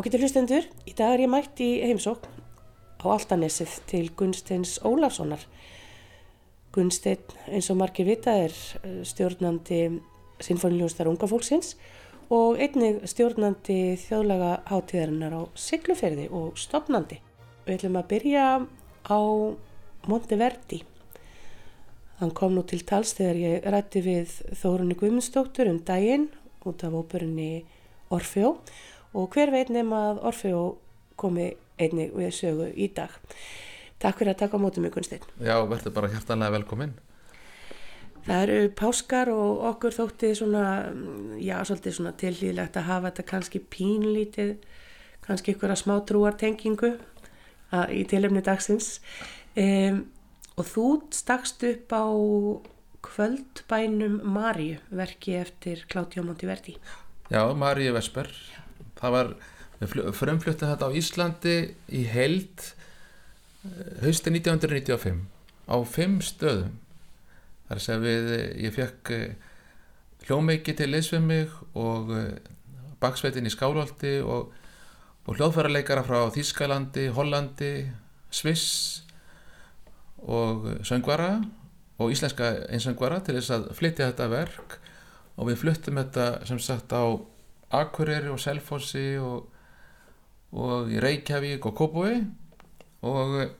Ágættu hlustendur, í dag er ég mætt í heimsókn á Altanessið til Gunsteins Ólafssonar. Gunstein, eins og margir vita, er eh, stjórnandi Sinfoniljóstar unga fólksins og einnig stjórnandi þjóðlaga hátíðarinnar á Sigluferði og stopnandi. Við ætlum að byrja á Monteverdi. Hann kom nú til tals þegar ég rætti við Þórunni Guðmundsdóttur um daginn út af óperunni Orfjó og hver veit nema að Orfeo komi einnig við sögu í dag. Takk fyrir að taka á mótum ykkur stein. Já, verður bara hjartanlega velkominn. Það eru páskar og okkur þótti svona, já, svolítið svona tilhýðilegt að hafa þetta kannski pínlítið, kannski ykkur að smá trúartengingu í tilefni dagsins. Um, og þú stakst upp á kvöldbænum Marju, verki eftir Kláttjá Montiverdi. Já, Marju Vesper. Já það var, við frumfluttum þetta á Íslandi í held hausti 1995 á fimm stöðum. Þar sem við, ég fekk eh, hljómeiki til leysfið mig og eh, baksveitin í Skálholti og, og hljóðfærarleikara frá Þískalandi, Hollandi Sviss og söngvara og íslenska einsöngvara til þess að flytja þetta verk. Og við fluttum þetta sem sagt á Akureyri og Selfossi og, og í Reykjavík og Kópúi og eh,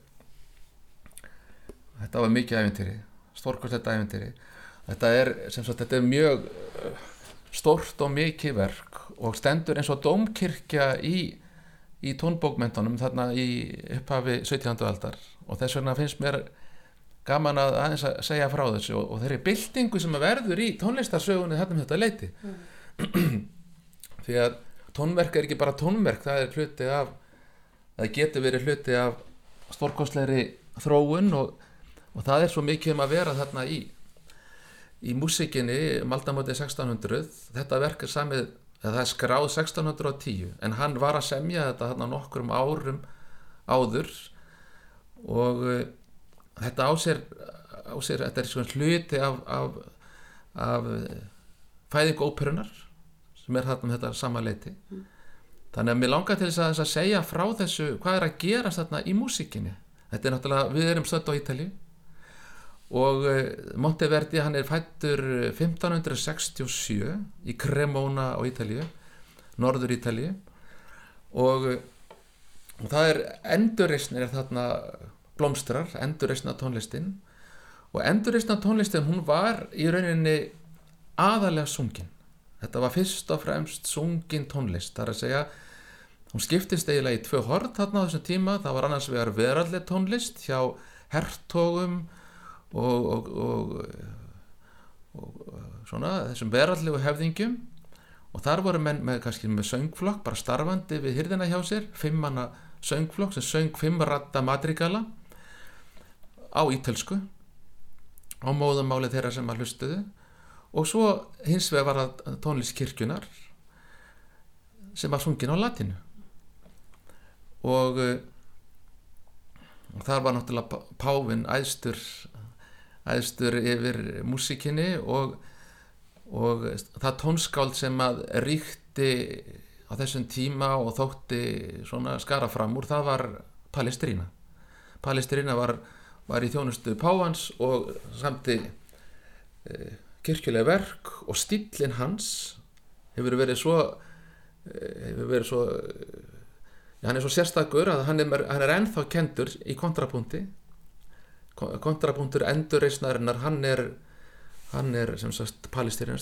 þetta var mikið æfintýri stórkvært þetta æfintýri þetta er, sagt, þetta er mjög eh, stórt og mikið verk og stendur eins og domkirkja í, í tónbókmentunum þarna í upphafi 17. aldar og þess vegna finnst mér gaman að aðeins að segja frá þessu og, og þeirri byltingu sem verður í tónlistarsögunni þarna um þetta leiti mm. því að tónverk er ekki bara tónverk það er hluti af það getur verið hluti af stórkostleiri þróun og, og það er svo mikið um að vera þarna í í músikinni Maldamóti 1600 þetta verk er samið það er skráð 1610 en hann var að semja þetta þarna nokkrum árum áður og uh, þetta ásér, ásér þetta er svona hluti af, af, af fæðingu óperunar sem er þarna um þetta sama leiti mm. þannig að mér langar til þess að, segja frá þessu hvað er að gera þarna í músikinni þetta er náttúrulega, við erum stödd á Ítali og uh, Monteverdi hann er fættur 1567 í Cremona á Ítali norður Ítali og, og það er endurreysnir er þarna blómstrar, endurreysna tónlistin. Og endurreysna tónlistin hún var í rauninni aðalega sungin þetta var fyrst og fremst sungin tónlist þar að segja hún skiptist eiginlega í tvö hort þarna á þessum tíma. Það var annars vegar veralleg tónlist hjá herrtógum og, og, og, og svona þessum verallegu hefðingjum. Og þar voru menn með kannski með söngflokk bara starfandi við hyrðina hjá sér fimmanna söngflokk sem söng fimmratta madrigala á ítölsku á móðumáli þeirra sem að hlustuðu og svo hins vegar var það tónlist kirkjunar sem var sungin á latinu og, eh, og þar var náttúrulega Pávin æðstur æðstur yfir músikinni og, og það tónskáld sem að ríkti á þessum tíma og þótti svona skara fram úr það var Palestrína Palestrína var, var í þjónustu Pávans og samti e, kirkjuleg verk og stílinn hans hefur verið svo eh, hefur verið svo ja, hann er svo sérstakur að hann er, hann er ennþá kendur í kontrapunkti. Kontrapunktur endurreysnarinnar hann er hann er sem sagt palestýrina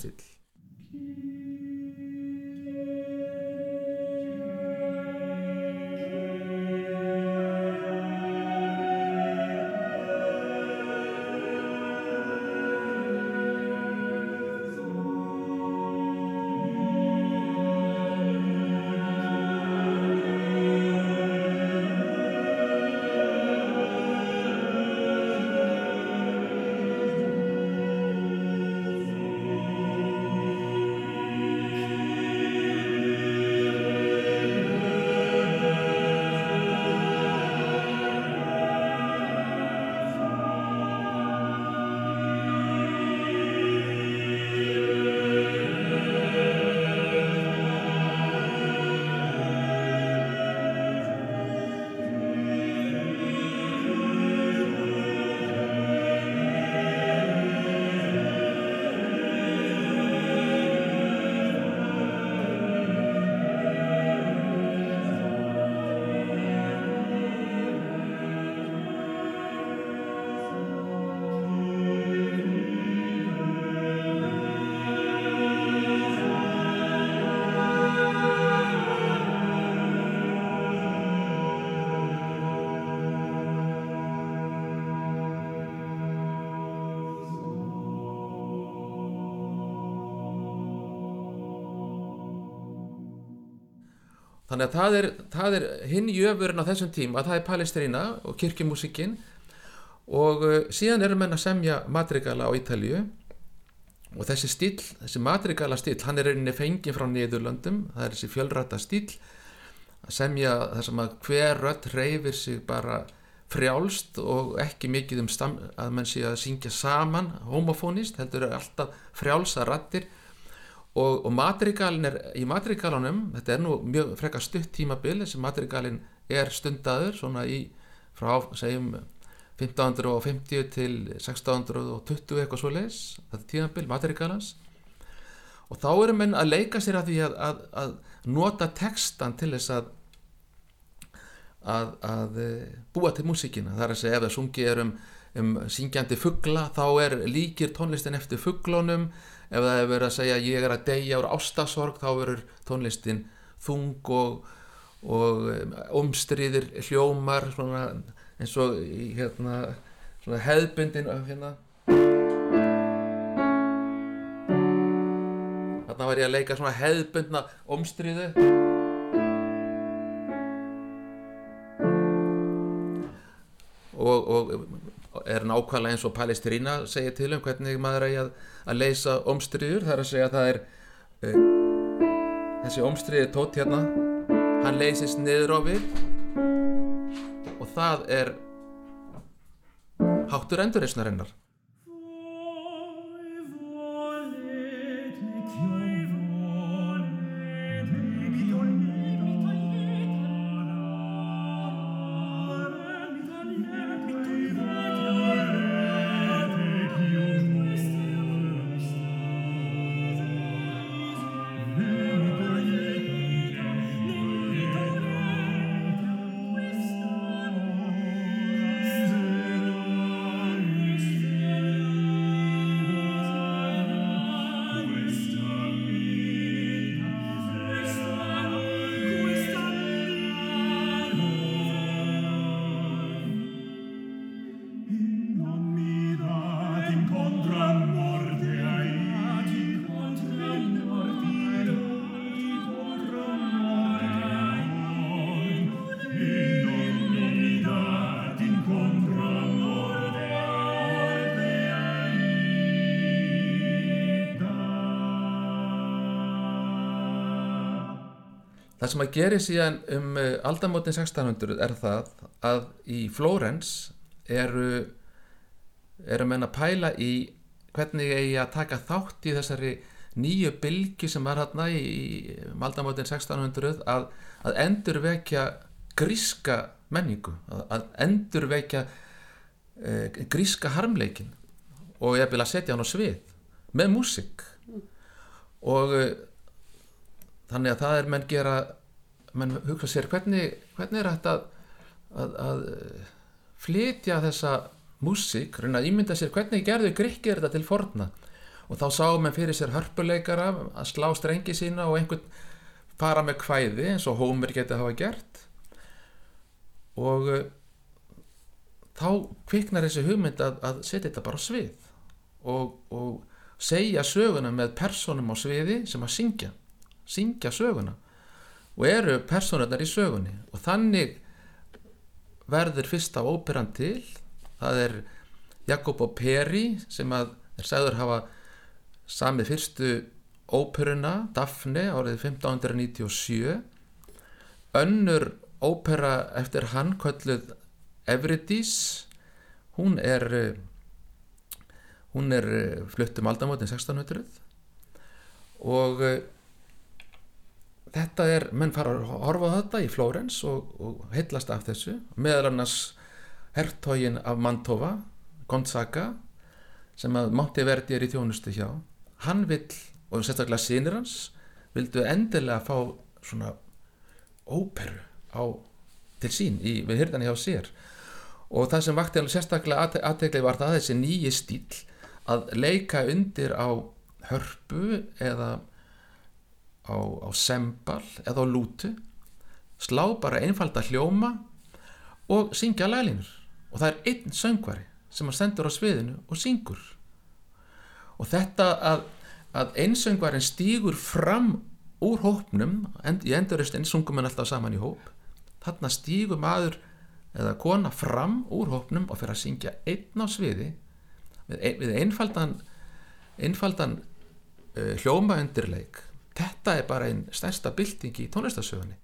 þannig að það er, það er hinn jöfurinn á þessum tíma, það er Palestrína og kirkjumúsikinn og uh, síðan eru menn að semja madrigala á Ítalju og þessi stíl, þessi madrigala stíl hann er rauninni fengið frá Niðurlöndum. Það er þessi fjölrætta stíl að semja það sem að hver rödd reyfir sig bara frjálst og ekki mikið um stam, að menn sé að syngja saman homofónist, heldur er alltaf frjálsa rattir og, og madrigalin er, í madrigalunum þetta er nú mjög frekar stutt tímabil þessi madrigalin er stundaður svona í, frá, segjum 1550 til 1620 eitthvað svo leis þetta er tímabil, madrigalans og þá eru menn að leika sér að því að, að, að nota textan til þess að að, að búa til músíkina. Það er að segja ef það sungið er um, um syngjandi fuggla þá er líkir tónlistin eftir fugglónum ef það er verið að segja ég er að deyja úr ástasorg þá verður tónlistin þung og, og umstriðir hljómar svona, eins og hérna, hefðbundin hérna. Þarna var ég að leika svona hefðbundna umstriðu og, og er nákvæmlega eins og Palestrína segir til um hvernig maður er að, að leysa omstriður, það er að segja að það er uh, þessi omstriði tótt hérna hann leysist niður á við og það er háttur endurreysnarinnar Það sem að geri síðan um uh, aldamótin 1600 er það að í Flórens eru, eru menn að pæla í hvernig eigi að taka þátt í þessari nýju bylgi sem var hérna í, um aldamótin 1600 að, að endurvekja gríska menningu, að, að endurvekja uh, gríska harmleikin og ég vil að setja hann á svið með músik og uh, þannig að það er menn gera menn hugsa sér hvernig, hvernig er þetta að, að, að flytja þessa músík, reyna að ímynda sér hvernig gerðu grikkir þetta til forna. Og þá sáum menn fyrir sér hörpuleikara að slá strengi sína og einhvern fara með kvæði eins og Hómer getið hafa gert. Og uh, þá kviknar þessi hugmynd að, að setja þetta bara á svið og, og segja söguna með personum á sviði sem að syngja syngja söguna og eru personarnar í sögunni. Og þannig verður fyrsta óperan til. Það er Jacopo Peri sem að er segður hafa samið fyrstu óperuna Daphne árið 1597 önnur ópera eftir hann kölluð Evridís hún er hún er fluttum aldamótin 1600 og þetta er, menn fara að horfa á þetta í Flórens og, og heitlast af þessu. Meðal annars herrtógin af Mantova Gonzaga sem að Monteverdi er í þjónustu hjá. Hann vill, og sérstaklega sínir hans vildu endilega fá svona óperu á, til sín í, við hyrðan hjá sér. Og það sem vakti alveg sérstaklega aðtegli var það þessi nýji stíl að leika undir á hörpu eða á, á sembal eða á lútu slá bara einfalda hljóma og syngja laglínur. Og það er einn söngvari sem að stendur á sviðinu og syngur. Og þetta að, að einsöngvarin stýgur fram úr hópnum end, í enduristinn sungum við alltaf saman í hóp þarna stígur maður eða kona fram úr hópnum og fyrir að syngja einn á sviði við einfaldan einfaldan uh, hljóma undirleik þetta er bara einn stærsta bylting í tónlistasögunni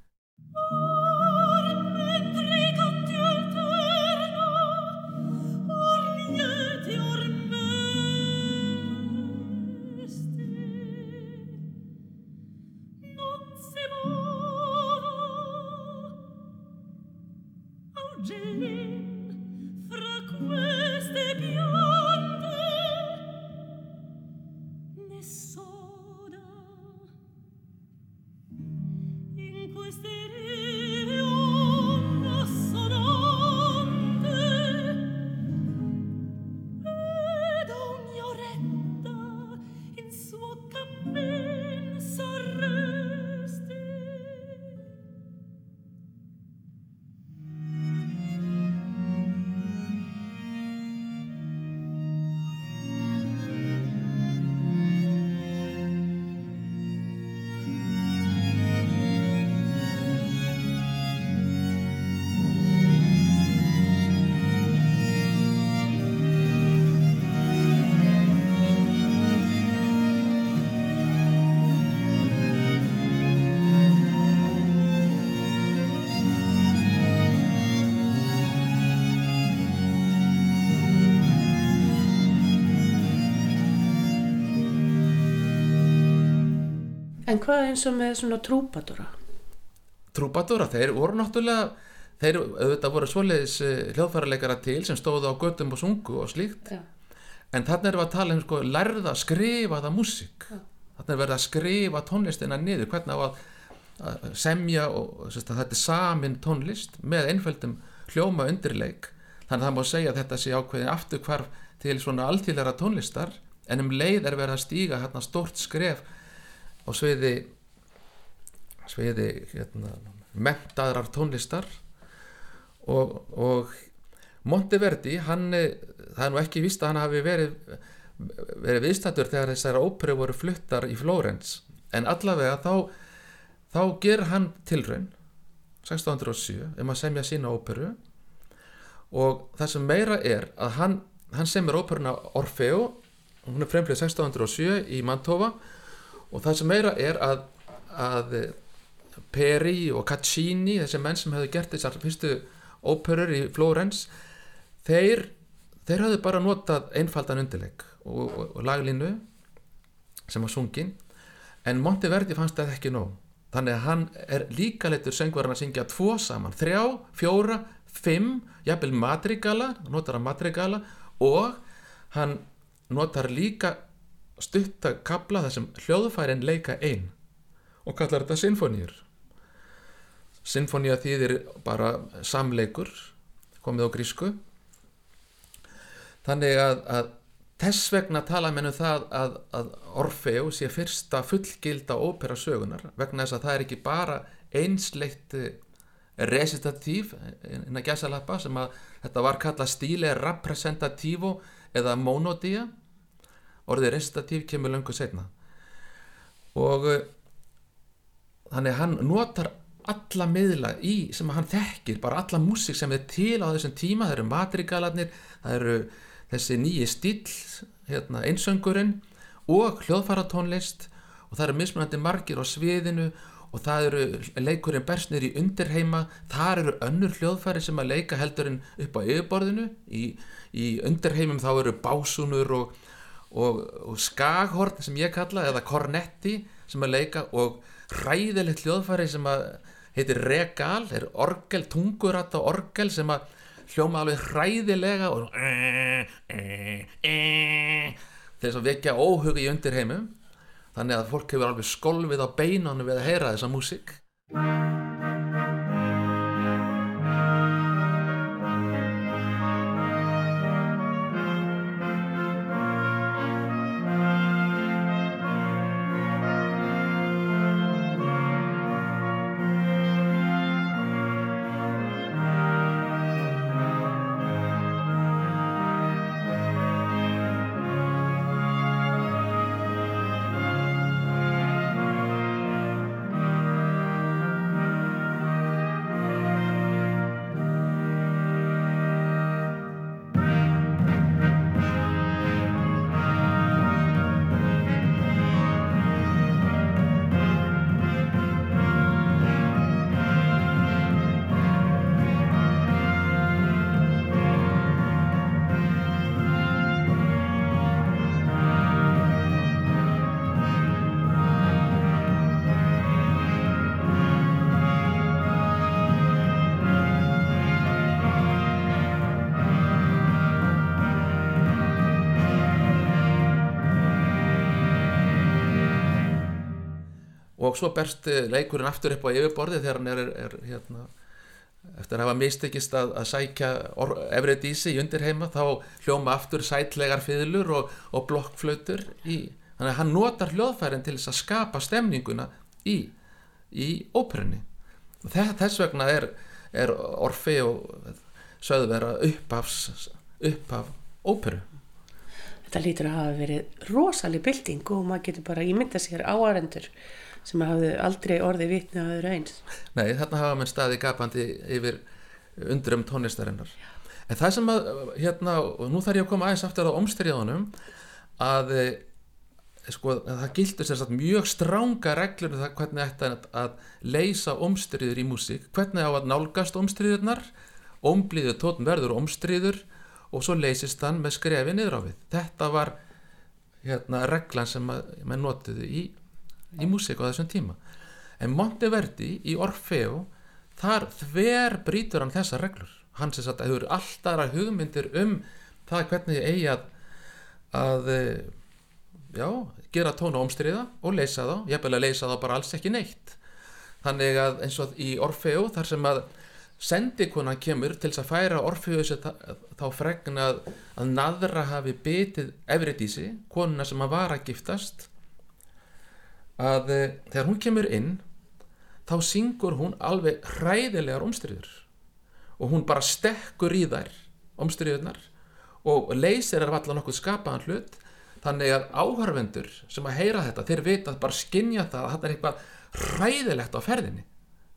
En hvað eins og með svona trúpadóra? Trúbadóra, þeir voru náttúrulega þeir auðvitað voru svoleiðis uh, hljóðfærarleikara til sem stóðu á göttum og sungu og slíkt Já. en þarna erum við að tala um sko lærða skrifaða músík Já. þarna er verið að skrifa tónlistina niður hvernig á að, að semja og sérst, að þetta er samin tónlist með einföldum hljóma undirleik þannig að það má segja að þetta sé ákveðin afturkvarf til svona alþýðlega tónlistar en um leið er verið að stíga hérna stórt skref á sviði sviði hérna, mentaðrar tónlistar og, og Monteverdi hann, það er nú ekki víst að hann hafi verið verið viðstættur þegar þessar óperu voru fluttar í Flórens. En allavega þá þá ger hann tilraun 1607 um að semja sína óperu. Og það sem meira er að hann, hann semur óperuna Orfeo hún er fremlið 1607 í Mantova og það sem meira er að, að Peri og Caccini þessi menn sem hefðu gert þessar fyrstu óperur í Flórens þeir, þeir hafðu bara notað einfaldan undirleik og, og, og laglínu sem var sungin. En Monteverdi fannst það ekki nóg. Þannig að hann er líka leitur söngvarinn að syngja tvo saman, þrjá, fjóra fimm, jafnvel madrigala notar hann madrigala og hann notar líka stutta kabla þar sem hljóðfærin leika einn og kallar þetta sinfoníur. Sinfonía þýðir bara samleikur komið á grísku. Þannig að, að þess vegna tala menn um það að, að Orfeo sé fyrsta fullgilda ópera sögunar vegna þess að það er ekki bara einsleitt resitatív inn að gæsa lappa sem að þetta var kallað stíle representatívo eða monodía orðið resitatív kemur löngu setna og uh, þannig hann notar alla miðla í sem hann þekkir bara alla músík sem er til á þessum tíma. Það eru madrigalarnir, það eru þessi nýji stíl hérna, einsöngurinn og hljóðfaratónlist. Og það eru mismunandi margir á sviðinu og það eru leikurinn bersnir í undirheima. Þar eru önnur hljóðfæri sem að leika heldurinn upp á yfirborðinu. Í, í undirheimum þá eru básunur og, og, og skaghorn sem ég kalla eða kornetti sem að leika og hræðilegt hljóðfæri sem að heitir regal, er orgel, tunguratta orgel sem að hljóma alveg hræðilega og þess að vekja óhug í undirheimum. Þannig að fólk hefur alveg skolvið á beinanu við að heyra þessa músík og svo berst eh, leikurinn aftur upp á yfirborði þegar hann er, er, hérna, eftir að hafa mistekist að, að sækja Evredísi í undirheima þá hljóma aftur sætlegar fiðlur og, og blokkflautur í þannig að hann notar hljóðfærin til þess að skapa stemninguna í, í óperunni. Þess vegna er, er Orfi og sögðu vera upphafs upphaf óperu. Þetta lítur að hafa verið rosalig bylting og maður getur bara ímynda sér áarendur sem hafðu aldrei orði vitni að öðru eins. Nei, þarna hafa mann staði gapandi yfir undrum tónlistarinnar. En það sem að, hérna, og nú þarf ég að koma aðeins aftur á omstriðunum, að sko, það gildur sér satt mjög stránga reglur um það hvernig þetta að leysa omstriður í músík, hvernig á að nálgast omstriðurnar, omblíður tótn verður omstriður og svo leysist hann með skrefi niður á við þetta var hérna, reglan sem maður notiði í, í músík á þessum tíma. En Monteverdi í Orfeo þar þver brítur hann þessa reglur. Hann sem sagt að þau eru alltaf hugmyndir um það hvernig þið eigi að að já, gera tónu omstriða og leysa þá, ég bel að leysa þá bara alls ekki neitt. Þannig að eins og í Orfeo þar sem að sendikonan kemur til þess að færa Orfeus þá fregna að, að naðra hafi bitið Evridísi, konuna sem að var að giftast að e, þegar hún kemur inn þá syngur hún alveg hræðilegar omstriður og hún bara stekkur í þær omstriðunar og leysir er allar nokkuð skapaðan hlut þannig að áhörvendur sem að heyra þetta þeir vita bara skinja það að þetta er eitthvað hræðilegt á ferðinni.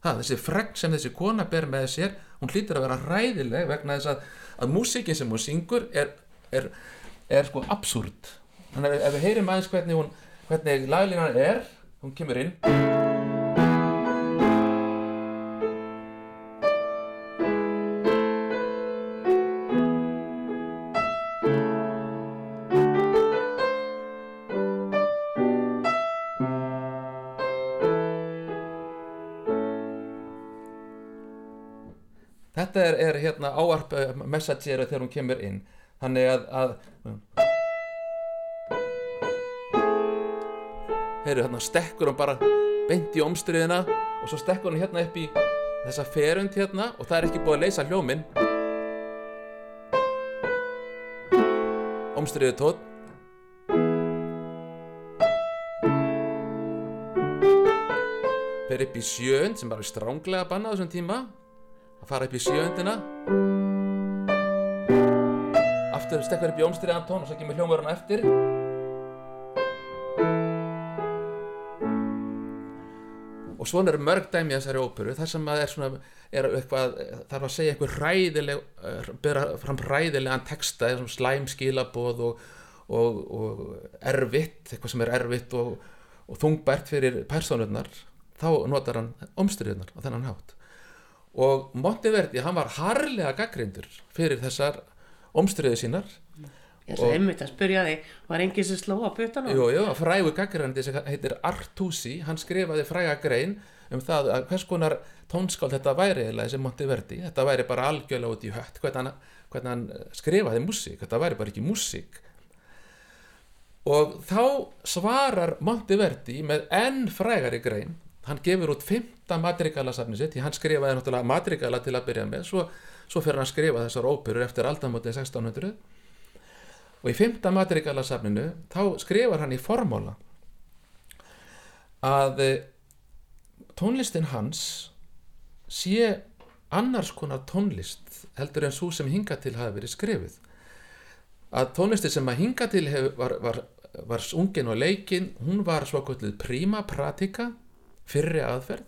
Það, þessi fregn sem þessi kona ber með sér hún hlýtur að vera ræðileg vegna þess að, að músikin sem hún syngur er, er, er sko absúrt þannig að ef við heyrim aðeins hvernig hún hvernig laglínan er hún kemur inn. Þetta er, er hérna áarp uh, messager þegar hún kemur inn. Þannig að, að heyru hérna stekkur hún bara beint í omstriðina og svo stekkur hún hérna upp í þessa ferund hérna og það er ekki búið að leysa hljóminn. Omstriðu tótt fer upp í sjönd sem bara er stránglega bannað þessum tíma. Að fara upp í sjöndina aftur stekkar upp í ómstriðan tón og svo kemur hljómurinn eftir og svona eru mörg dæmi að þessari óperu. Þar sem að er svona er eitthvað, þarf að segja eitthvað ræðileg eh, byrja fram ræðilegan texta eða svona slæm skilaboð og, og, og erfitt eitthvað sem er erfitt og, og þungbært fyrir personurnar þá notar hann omstriðunar á þennan hátt. Og Monteverdi hann var harlega gaggrindur fyrir þessar omstriðu sínar Ég svo einmitt að spyrja þig, var enginn sem sló á putanum? Jú, jú, frægu gaggrandi sem heitir Artusi, hann skrifaði fræga grein um það að hvers konar tónskáld þetta væri eða þessi Monteverdi, þetta væri bara algjörlega út í hött, hvernig hvernig hann skrifaði músík, þetta væri bara ekki músík. Og þá svarar Monteverdi með enn frægari grein. Hann gefur út fymta madrigalasafni sitt hann skrifaði náttúrulega madrigala til að byrja með. Svo, svo fyrir hann að skrifa þessar óperur eftir aldamotið 1600 og í fymta madrigalasafninu þá skrifar hann í formóla að eh, tónlistin hans sé annars konar tónlist heldur en svo sem hinga til hafi verið skrifið að tónlistin sem að hinga til hef, var, var, var ungin og leikin hún var svo kvöldið prima pratica fyrri aðferð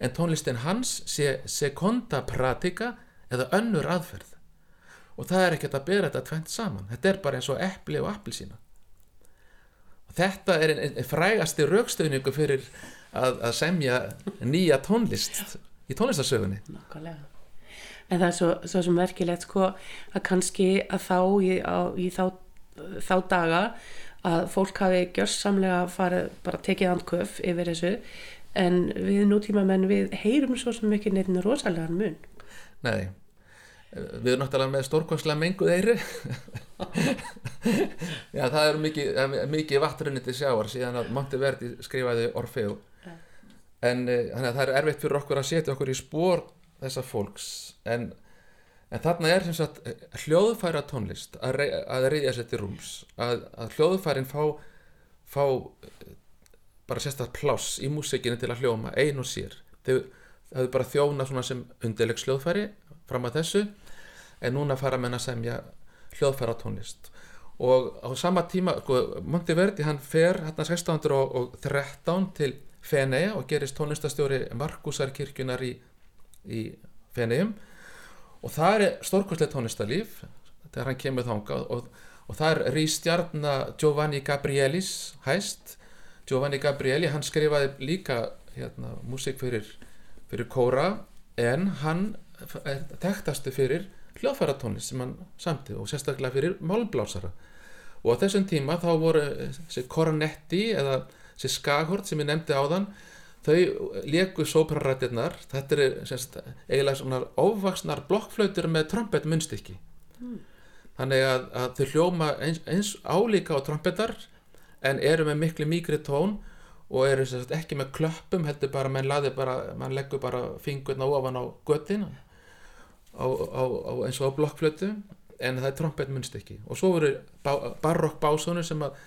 en tónlistin hans sé sekonda pratika eða önnur aðferð og það er ekkert að bera þetta tvent saman. Þetta er bara eins og eppli og appilsína og þetta er einn ein frægasti raukstöðningu fyrir að, að semja nýja tónlist í tónlistarsögunni. Nákvæmlega. En það er svo, svo sem verkilegt sko að kannski að þá í, á, í þá, þá daga að fólk hafi gjörsamlega farið bara tekið andköf yfir þessu. En við nútíma menn við heyrum svo sem ekki neitt rosalega mun. Nei, við erum náttúrulega með stórkvæmslega menguð eyri Já, það er mikið, mikið vatnrunni til sjáar síðan að Monteverdi skrifaði Orfeo. En uh, þannig að það er erfitt fyrir okkur að setja okkur í spór þessa fólks. En, en þarna er sem sagt hljóðfæra tónlist að, rey, að reyja sér til rúms. Að, að hljóðfærin fá, fá eh, bara sérstaklega pláss í músikinu til að hljóma ein og sér. Þau bara þjóna svona sem undirlegs hljóðfæri fram að þessu en núna fara menn að semja hljóðfæra tónlist og á sama tíma, sko, Monteverdi hann fer hérna 1613 til Fenei og gerist tónlistastjóri Markusarkirkjunar í, í Feneum og það er stórkostlega tónlistalíf þegar hann kemur þánga og, og það er Rístjarna Giovanni Gabrielis hæst. Giovanni Gabrieli, hann skrifaði líka hérna, músik fyrir, fyrir kóra en hann tektastu fyrir hljóðfæratónlist sem hann samti og sérstaklega fyrir málblásara. Og á þessum tíma þá voru þessi kornetti eða þessi skaghort sem ég nefndi á þann þau leku sóprarættirnar. Þetta er semst, eiginlega svona óvaksnar blokkflautur með trombett munstykki mm. þannig að, að þau hljóma eins, eins álíka á trombettar en eru með miklu mýgri tón og eru semst, ekki með klöppum heldur bara, mann leggur bara fingurna ofan á göttin á, á, á, eins og á blokkflötu en það er trompet munstykki og svo voru bá, barokk básónur sem að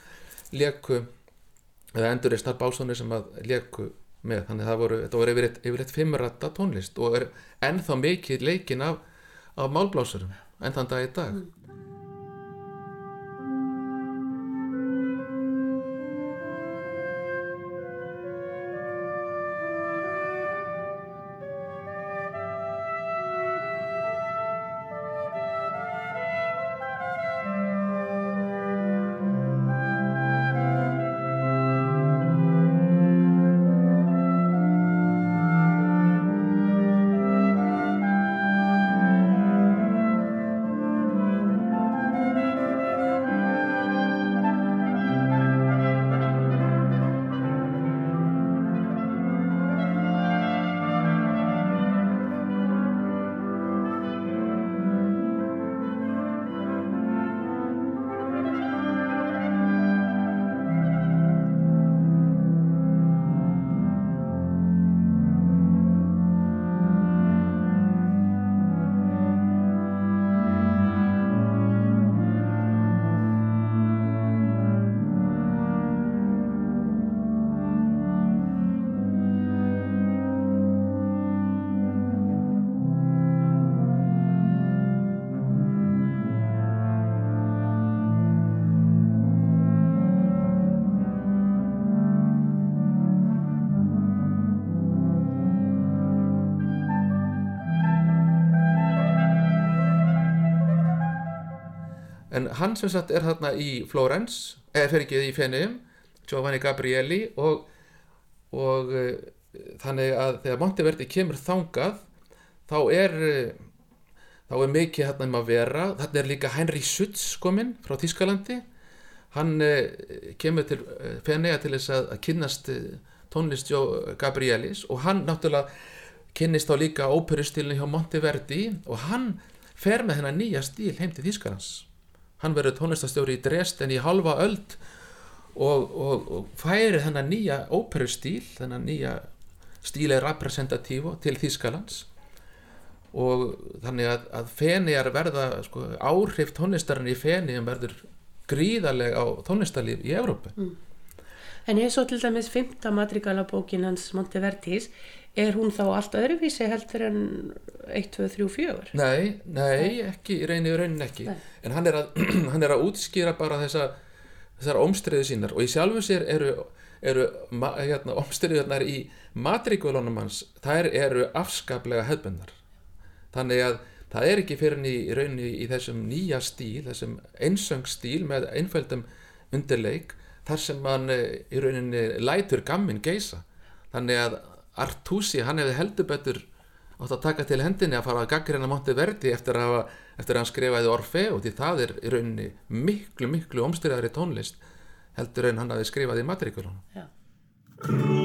leku eða enduristnar básónur sem að leku með. Þannig að það voru, þetta voru yfir eitt fimmrætta tónlist og er ennþá mikið leikin af, af málblásurum enn þann dag í dag. Mm. En hann sem sagt er þarna í Flórens eða fer ekki í Fennium Giovanni Gabrieli og, og uh, þannig að þegar Monteverdi kemur þangað þá er uh, þá er mikið hérna um að vera. Þarna er líka Henry Sutz kominn frá Þískalandi hann uh, kemur til Fennia til þess að, að kynnast tónlist Gabrielis og hann náttúrulega kynnist þá líka óperustílinu hjá Monteverdi og hann fer með hennar nýja stíl heim til Þískalans hann verður tónlistastjóri í Dresden í halva öld og, og, og færi þennan nýja óperustíl, þennan nýja stíli representatívo til Þýskalands og þannig að, að fenniar verða sko, áhrif tónlistarinn í fennium verður gríðarlega á tónlistarlíf í Evrópu mm. En eins og til dæmis fymta madrigalabókin hans Montevertis er hún þá allt öðruvísi heldur en 1, 2, 3, 4? Nei, nei, ekki, reynið raunin ekki. Nei. en hann er, að, hann er að útskýra bara þessa, þessar omstriðu sínar. Og í sjálfu sér eru, eru hérna, omstriðunar í matrikvölunum hans, þær eru afskaplega hefðbundar þannig að það er ekki fyrir henni í rauninni í þessum nýja stíl, þessum einsöngstíl með einföldum undirleik þar sem hann eh, í rauninni lætur gamminn geisa þannig að Artusi, hann hefði heldur betur átt að taka til hendinni að fara að gaggrina Monteverdi eftir að, eftir að hann skrifaði Orfeo því það er í rauninni miklu miklu omstyrjaðri tónlist heldur en hann hafi skrifaði í matrikulunum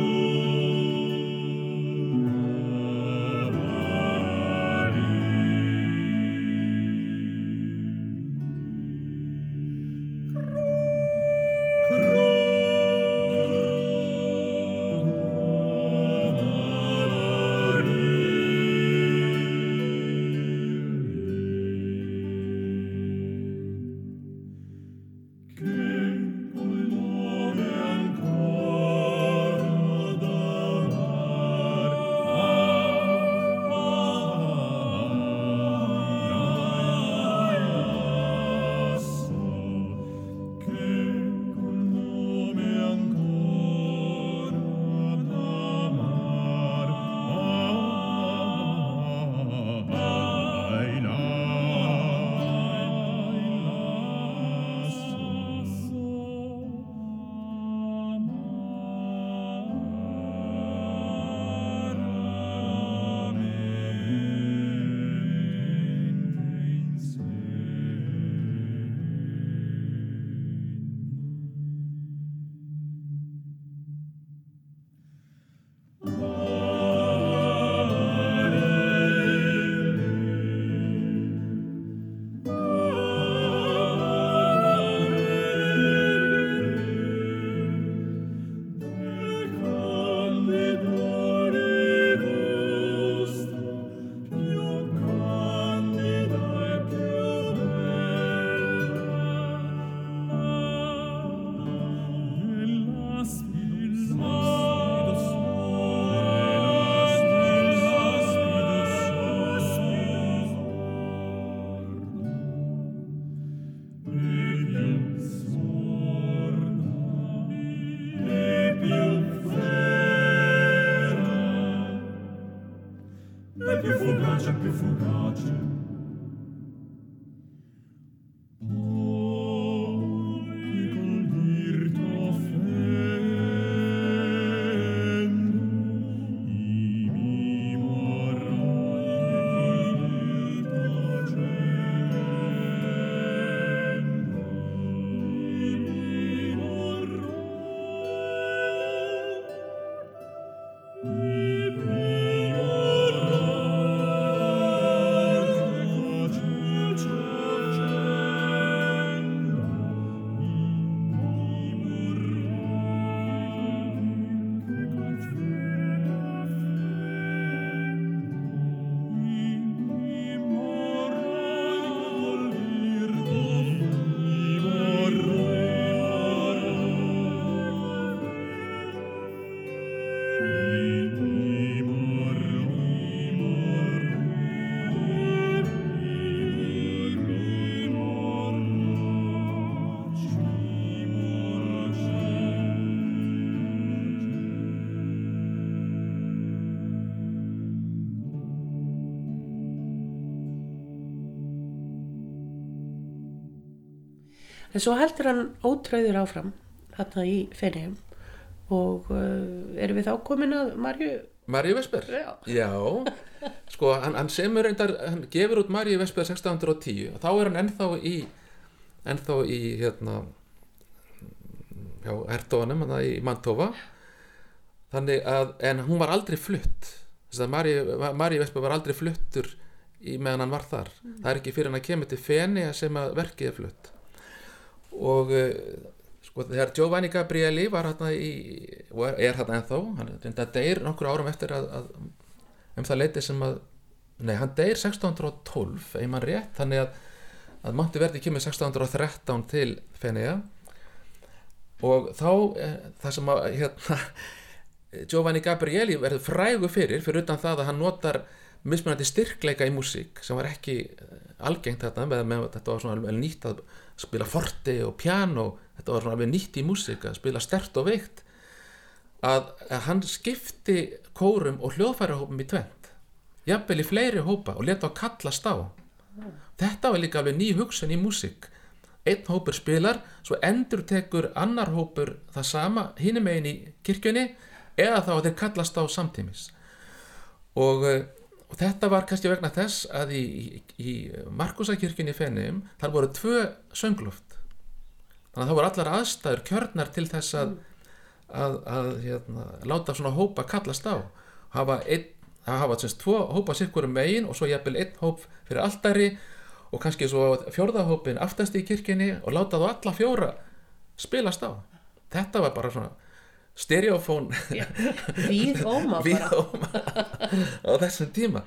En svo heldur hann ótröður áfram þarna í Feneyjum og uh, erum við þá komin að Marju Maríu Vesper Já. sko hann, hann semur reyndar hann gefur út Maríu Vesper 1610 og þá er hann ennþá í ennþá í hérna já, hertóðanum hann í Mantova þannig að en hún var aldrei flutt. Þess að Maríu Vesper var aldrei fluttur í meðan hann var þar. Það er ekki fyrir hann að kemur til Feneyja sem að verkið er flutt og uh, sko þegar Giovanni Gabrieli var hérna í og er, hérna ennþá hann reynda deyr nokkur árum eftir að, að um það leiti sem að nei, hann deyr 1612 ef mann rétt, þannig að að Monteverdi kemur 1613 til Feneyja. Og þá eh, það sem að hérna, Giovanni Gabrieli verður frægu fyrir fyrir utan það að hann notar mismunandi styrkleika í músík sem var ekki eh, algengt þetta með, með þetta var svona nýtt að spila forti og piano þetta var alveg nýtt í músík að spila stert og veikt að, að hann skipti kórum og hljóðfærahópum í tvent jafnvel í fleiri hópa og leta á kallast á. Þetta var líka alveg ný hugsun í músík. Einn hópur spilar svo endur tekur annar hópur það sama hinum megin í kirkjunni eða þá að þeir kallast á samtímis. Og, eh, og þetta var kannski vegna þess að í, í, Markusakirkjunni í Fenniðum þar voru tvö söngluft þannig að það voru allar aðstæður kjörnar til þess að, að, að hérna, láta svona hópa kallast á. Hafa einn það hafa semst tvo hópa sirkurum megin og svo jafnvel einn hóp fyrir alltari og kannski svo fjórðahópin aftast í kirkjunni og láta þá alla fjóra spilast á. Þetta var bara svona stereofón við óma. Á þessum tíma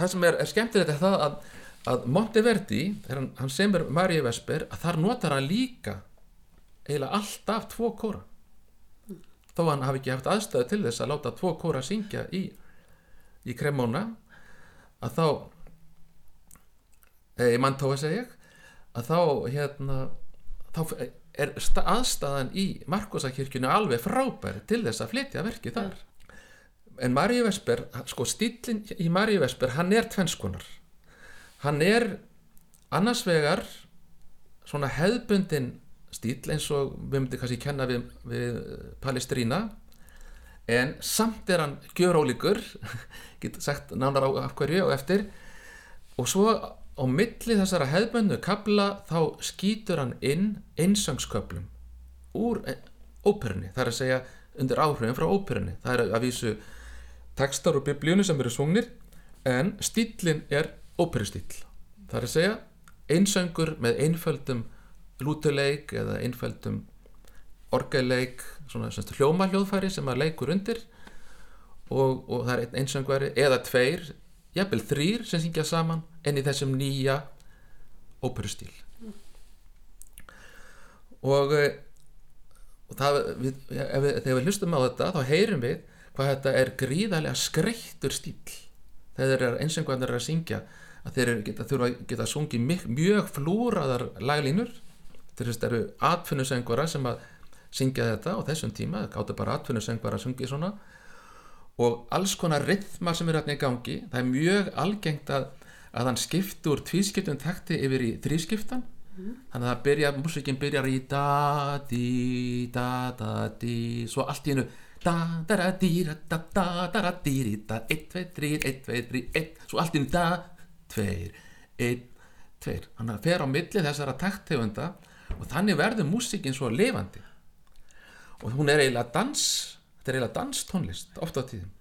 það sem er, er skemmtilegt er það að, að Monteverdi, þegar hann, hann semur Maríu Vesper, að þar notar hann líka eiginlega alltaf tvo kóra. Þó hann hafi ekki haft aðstæðu til þess að láta tvo kóra syngja í, í Cremona að þá eða í Mantóa segi ég að þá hérna þá er aðstæðan í Markosakirkjunu alveg frábær til þess að flytja verkið þar en Maríu Vesper, sko stílinn í Maríu Vesper, hann er tvennskonar hann er annars vegar svona hefðbundin stíl eins og við myndum kannski kenna við, við Palestrína en samt er hann gjörólíkur getur sagt nánar á hverju og eftir. Og svo á milli þessara hefðböndu kabla þá skýtur hann inn einsöngsköplum úr óperunni, það er að segja undir áhrifin frá óperunni, það er að vísu textar úr biblíunni sem eru sungnir en stílinn er óperustíl, það er að segja einsöngur með einföldum lútuleik eða einföldum orgeleik, svona semst, hljómahljóðfæri sem að leikur undir og, og það er einn einsöngvari eða tveir, jafnvel þrýr sem syngja saman en í þessum nýja óperustíl. Og, eh, og það, við, ef við, þegar við hlustum á þetta þá heyrum við hvað þetta er gríðarlega skreittur stíl þegar þeir einsöngvarnir eru að syngja að þeir geta, þurfa að geta sungið mjög, mjög flúraðar laglínur. Að eru atfinnusöngvara sem að syngja þetta á þessum tíma, það gáttu bara atvinnusöngvara að syngja svona. Og alls konar rithmar sem eru hérna í gangi það er mjög algengt að, að hann skipti úr tvískiptum takti yfir í þrískiptan. Þannig að byrja, músikin byrjar í da, di, da, da, di svo allt í hennu da, da, da, di, da, da, da, da, da, di, di, da 1, 2, 3, 1, 2, 3, 1 svo allt í hennu da, 2, 1, 2 þannig að fer á milli þessara takttegunda og þannig verður músikin svo lifandi. Og hún er eiginlega dans þetta er eiginlega danstónlist oft á tíðum.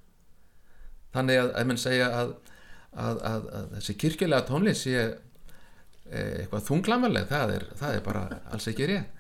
Þannig að, að menn segja að, að, að, þessi kirkjulega tónlist sé eh, eitthvað þunglamaleg það er, það er bara alls ekki rétt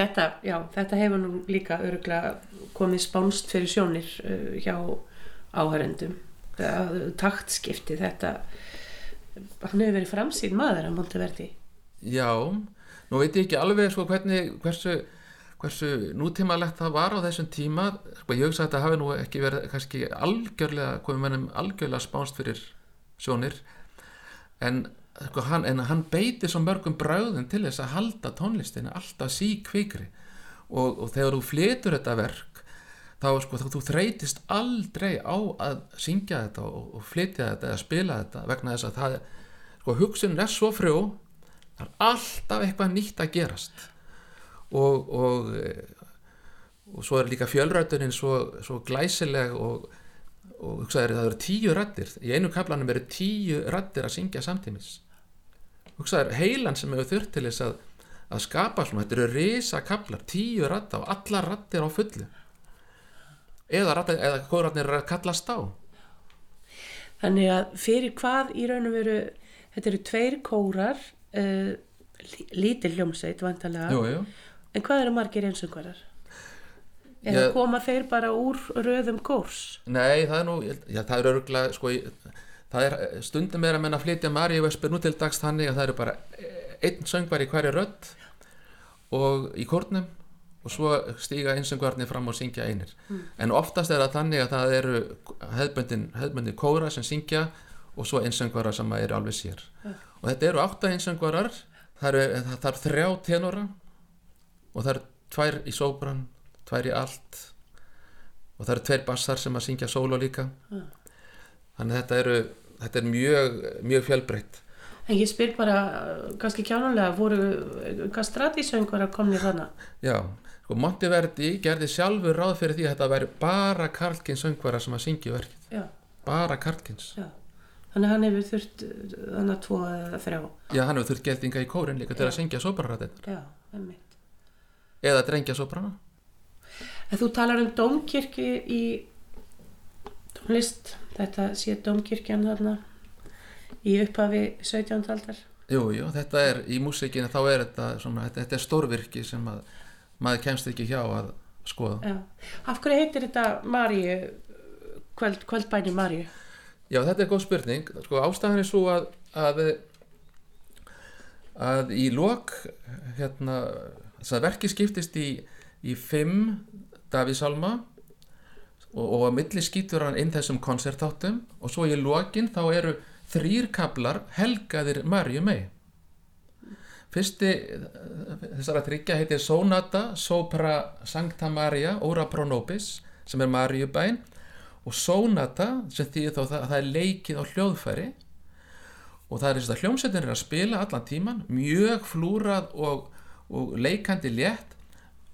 Þetta, já, þetta hefur nú líka öruglega komið spánst fyrir sjónir uh, hjá áhærendum. Taktskipti, þetta, hann hefur verið framsýn maður að Monteverdi. já, nú veit ég ekki alveg sko hvernig hversu, hversu nútímalegt það var á þessum tíma sko ég hugsa að þetta hafi nú ekki verið kannski algjörlega, komið mennum algjörlega spánst fyrir sjónir en hann, en hann beiti svo mörgum bröðum til þess að halda tónlistina alltaf síkvikri. Og, og þegar þú flytur þetta verk þá sko þú þreytist aldrei á að syngja þetta og, og flytja þetta eða spila þetta vegna þess að það sko hugsunin er svo frjó það er alltaf eitthvað nýtt að gerast. Og og, eh, og svo er líka fjölrætunin svo, svo glæsileg og, og hugsaður það eru tíu rættir í einu kaplanum eru tíu rættir að syngja samtímis hugsaður heilan sem hefur þurft til þess að, að skapa svona, þetta eru risa kaplar tíu rætta og allar rættir á fullu eða, rattir, eða hvað rættir er að kallast á Þannig að fyrir hvað í raun og veru, þetta eru tveir kórar, uh, lítil hljómsveit vantarlega, jú, jú. en hvað eru margir einsöngvarar? Eða Ég- koma þeir bara úr röðum kórs? Nei, það er nú, já, það er örgulega, sko, ég- það er stundum er að menna að flytja Maríu Vesper nú til dags þannig að það eru bara einn söngvar í hverju rödd og í kórnum og svo stíga einsöngvarnir fram og syngja einir. En oftast er það þannig að það eru hefðbundin, hefðbundin kóra sem syngja og svo einsöngvarar sem eru alveg sér. Og þetta eru átta einsöngvarar það eru það, það er þrjá tenora og það eru tvær í sóbran tvær í allt og það eru tveir bassar sem að syngja sóló líka. Þannig að þetta eru þetta er mjög, mjög fjölbreytt En ég spyr bara, kannski kjánulega, voru kastradísöngvar að komni þannig? Já, sko Monteverdi gerði sjálfur ráð fyrir því að þetta væri bara Karlkins söngvara sem að syngja verkið, Já, bara Karlkins já. Þannig hann hefur þurft þannig að tvo eða þrjá. Já, hann hefur þurft geldinga í kórin líka til að syngja sóbranrættin Já, einmitt. eða drengja sóbrana En þú talar um dómkirkju í tónlist, þetta sé dómkirkjan þarna í upphafi 17. aldar. Jú, jú, þetta er í músikinu þá er þetta svona, þetta, þetta er stórvirki sem að maður kemst ekki hjá að skoða Já. Af hverju heitir þetta Maríu, kvöld, kvöldbæni Maríu? Já, þetta er góð spurning. Sko, ástæðan er svo að, að, að í lok, hérna, verki skiptist í, í fimm Davísalma og, og að milli skýtur hann inn þessum koncertáttum og svo í lokin þá eru þrýr kaplar helgaðir Marju mei. Fyrsti þessara tryggja heitir Sonata Sopra Sancta Maria Ora Pro Nobis sem er Marjubæn og Sonata sem þýðir þá það, það er leikið á hljóðfæri og það er þess að hljómsveitin er að spila allan tíman mjög flúrað og, og leikandi létt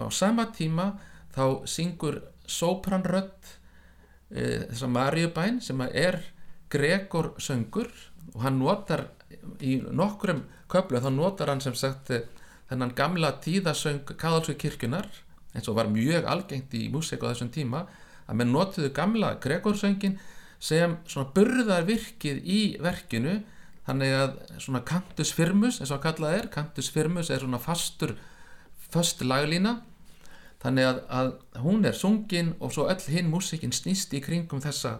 á sama tíma þá syngur sopranrödd e, þessa Marjubæn sem er Gregor söngur og hann notar í nokkrum köflum þá notar hann sem sagt eh, þennan gamla tíðasöng kaðalsvið kirkjunar eins og var mjög algengt í músík á þessum tíma að menn notuðu gamla Gregorsöngin sem svona burðarvirkið í verkinu þannig að svona cantus firmus eins og að kallað er, cantus firmus er svona fastur föst laglína þannig að, að hún er sungin og svo öll hinn músíkin snýst í kringum þessa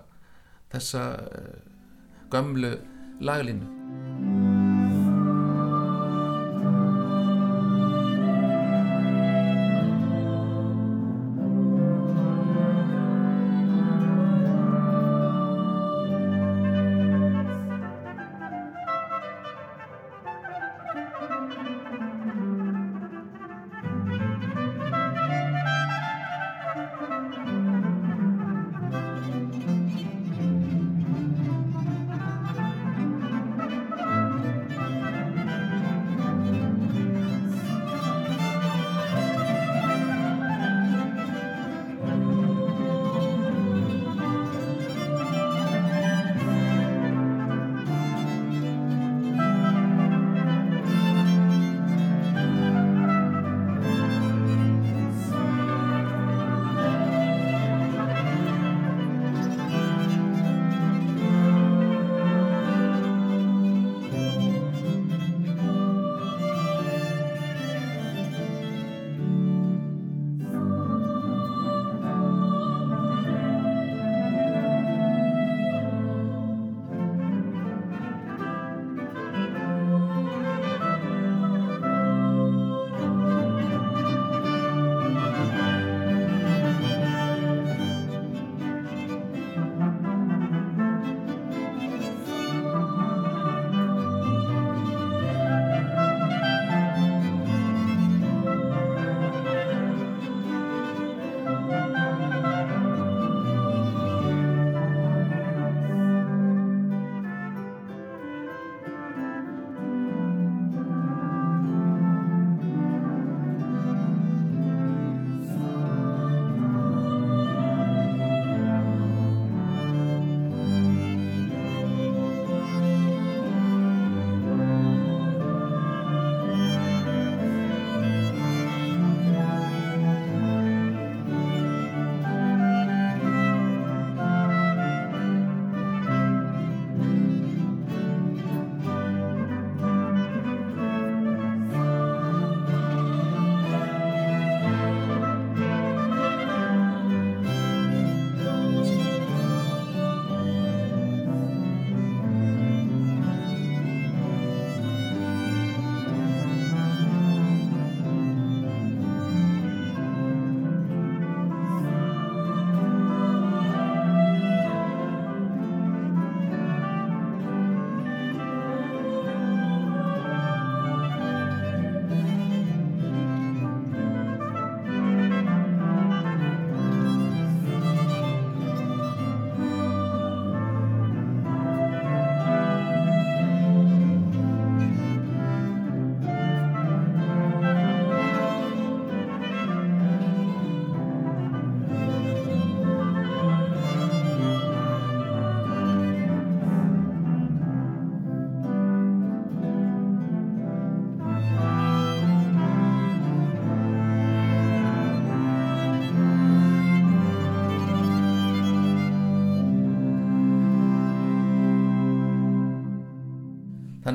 þessa uh, gömlu laglínu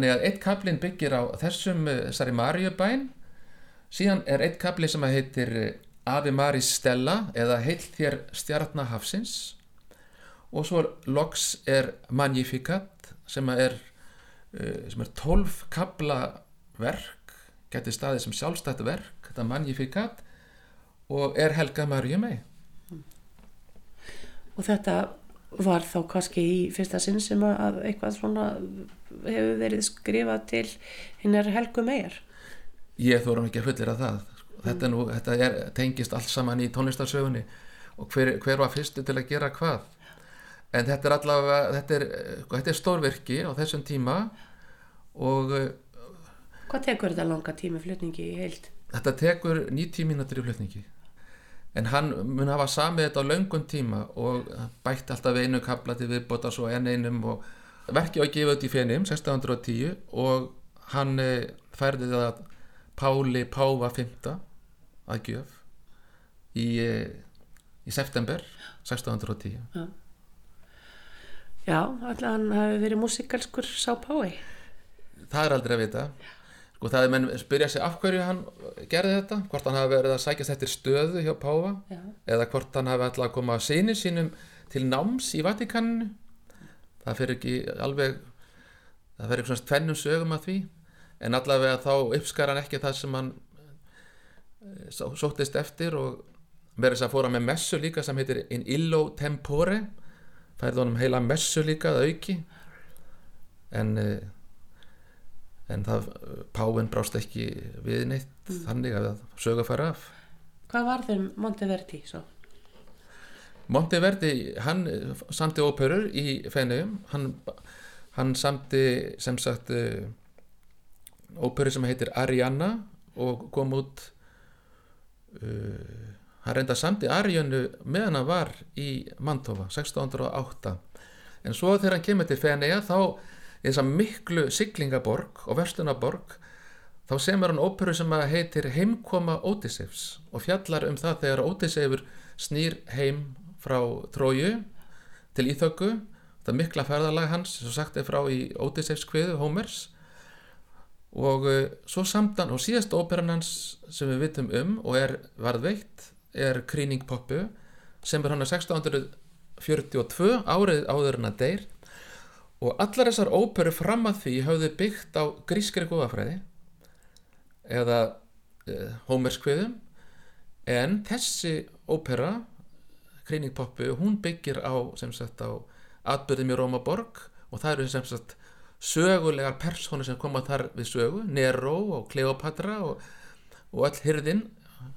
þannig að eitt kaplinn byggir á þessum eh, þessari Maríubæn. Síðan er eitt kapli sem heitir eh, Ave Maris Stella eða heill þér stjarnahafsins og svo loks er Magnificat sem er eh, sem er 12 kapla verk geti staðið sem sjálfstætt verk þetta Magnificat og er Helga Maríu mei Og þetta var þá kannski í fyrsta sinn sem að eitthvað svona hefur verið skrifað til hinnar helgu megar. ég þórum ekki að fullera það þetta, er nú, þetta er, tengist allt saman í tónlistarsögunni. Og hver, hver var fyrstu til að gera hvað? En þetta er allavega þetta er, eh, þetta er stórvirki á þessum tíma og eh, Hvað tekur þetta langa tími flutningi í heild? þetta tekur 90 mínútur í flutningi. En hann mun hafa samið þetta á löngum tíma og bætti alltaf einu kapla til viðbóta svo enn einum og verkið var gefið út í fennim 1610 og hann eh, færði það Páli Páfa 5 að gjöf í, eh, í september 1610 Já, allan hann hafi verið músikalskur sá pái. það er aldrei að vita sko það er menn spyrja sig af hverju hann gerði þetta hvort hann hafi verið að sækjast eftir stöðu hjá Páfa Já. eða hvort hann hafi alltaf að koma að sinni sínum til náms í Vatikaninu það fyrir ekki alveg það fyrir svona tvennum sögum að því en allavega þá uppskar hann ekki það sem hann eh, só- sóttist eftir og verið þess að fóra með messu líka sem heitir In Illo Tempore færði honum heila messu líka að auki. En eh, en það Páfinn brást ekki við neitt þannig að sögu fara af. Hvað var þeim Monteverdi svo? Monteverdi, hann eh, samti óperur í Feneyjum. Hann, hann samti sem sagt uh, óperu sem heitir Arianna og kom út uh, hann reynda samti Ariannu meðan hann var í Mantova 1608 en svo þegar hann kemur til Feneyja þá í þessa miklu siglingaborg og verslunaborg þá semur hann óperu sem heitir Heimkoma Ódysseifs og fjallar um það þegar Ódysseifur snýr heim frá Tróju til Íþöggu það mikla ferðalag hans svo sagt er frá í Ódysseifs kviðu Hómers og uh, svo samtan og síðast óperan hans sem við vitum um og er varðveitt er Krýning Poppu sem er hann að 1642 árið áður en að deyr. Og allar þessar óperu fram að því höfðu byggt á grískri góðafræði eða uh, Hómerskviðum en þessi ópera Krýning Poppu, hún byggir á sem sagt á atbyrðum í Rómaborg og það eru sem sagt sögulegar persónur sem koma þar við sögu Nero og Kleopatra og, og öll hyrðin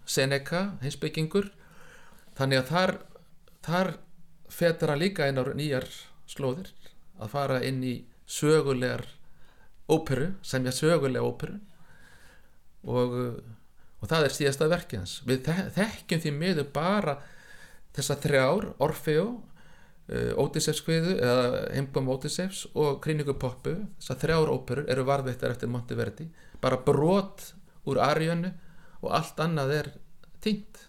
Seneca, heimsbyggingur þannig að þar, þar fetur hann líka á nýjar slóðir að fara inn í sögulegar óperu, semja sögulega óperu. Og, og það er síðasta verkið hans. Við þe- þekkjum því miður bara þessa þrjár, Orfeo Ódysseifs kviðu eða Heimkom Ódysseifs og Krýningu Poppu þessar þrjár óperur eru varðveittar eftir Monteverdi bara brot úr Ariönu og allt annað er týnt.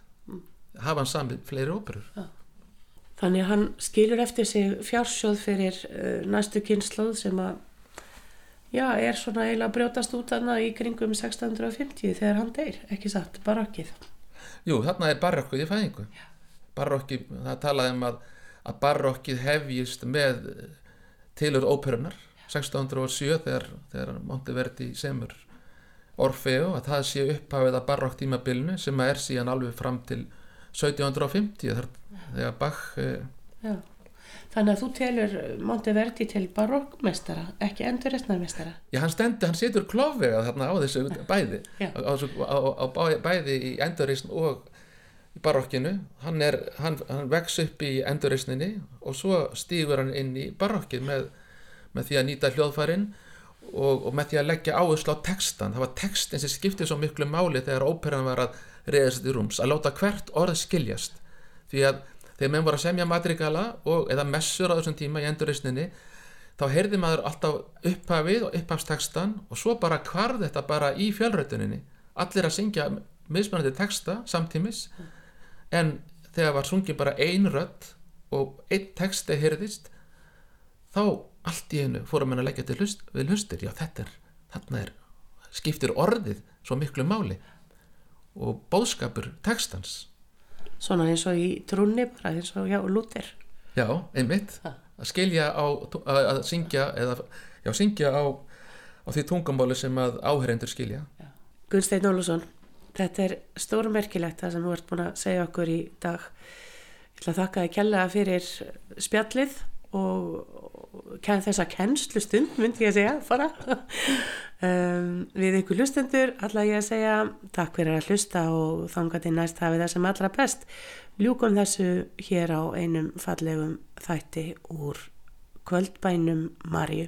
Hafa hann samið fleiri óperur. Þannig að hann skilur eftir sig fjársjóð fyrir uh, næstu kynnslóð sem að já, er svona eiginlega brjótast út þarna í kringum 1650 þegar hann deyr, ekki satt, barokkið. Jú, þarna er barokkið í fæðingu barokki, það talaði um að, að barokkið hefjist með tilur óperunar 1607 þegar, þegar Monteverdi semur Orfeo að það sé upphafið að barokk tímabilinu sem að er síðan alveg fram til 1750 þegar, þegar Bach eh, Já. Þannig að þú telur Monteverdi til barokkmestara, ekki endurreistnarmestara. Já, hann stendi, hann situr klofvega þarna á þessu bæði á, á, á, á bæ- bæði í endurreisn og í barokkinu. Hann, er, hann, hann vex upp í endurreisninni og svo stígur hann inn í barokkið með, með því að nýta hljóðfærin og, og með því að leggja áherslu á textan það var textin sem skiptið svo miklu máli þegar óperan var að reyðast í rúms að láta hvert orð skiljast. Því að þegar menn voru að semja madrigala og, eða messur á þessum tíma í endurreisninni þá heyrði maður alltaf upphafið og upphafstekstan og svo bara hvarð þetta bara í fjölrötuninni allir að syngja mismunandi texta samtímis en þegar var sungið bara ein rödd og einn texti heyrðist þá allt í einu fórum henn að leggja til hlust, við hlustir. Já þetta er, þarna er skiptir orðið svo miklu máli og bóðskapur textans. Svona eins og í trúnni bara eins og já, Lúter. já, einmitt. Að skilja á, að, syngja eða, já, syngja á, á því tungumáli sem að áherendur skilja. Gunnsteinn Ólusson, þetta er stórmerkilegt það sem þú ert búin að segja okkur í dag. Ég ætla að þakka þið kjærlega fyrir spjallið og þessa kennslu stund, myndi ég að segja, fara. um, við ykkur hlustendur, ætla ég að segja takk fyrir að hlusta og þanga til næst hafið það sem allra best. Ljúkum þessu hér á einum fallegum þætti úr kvöldbænum Marju.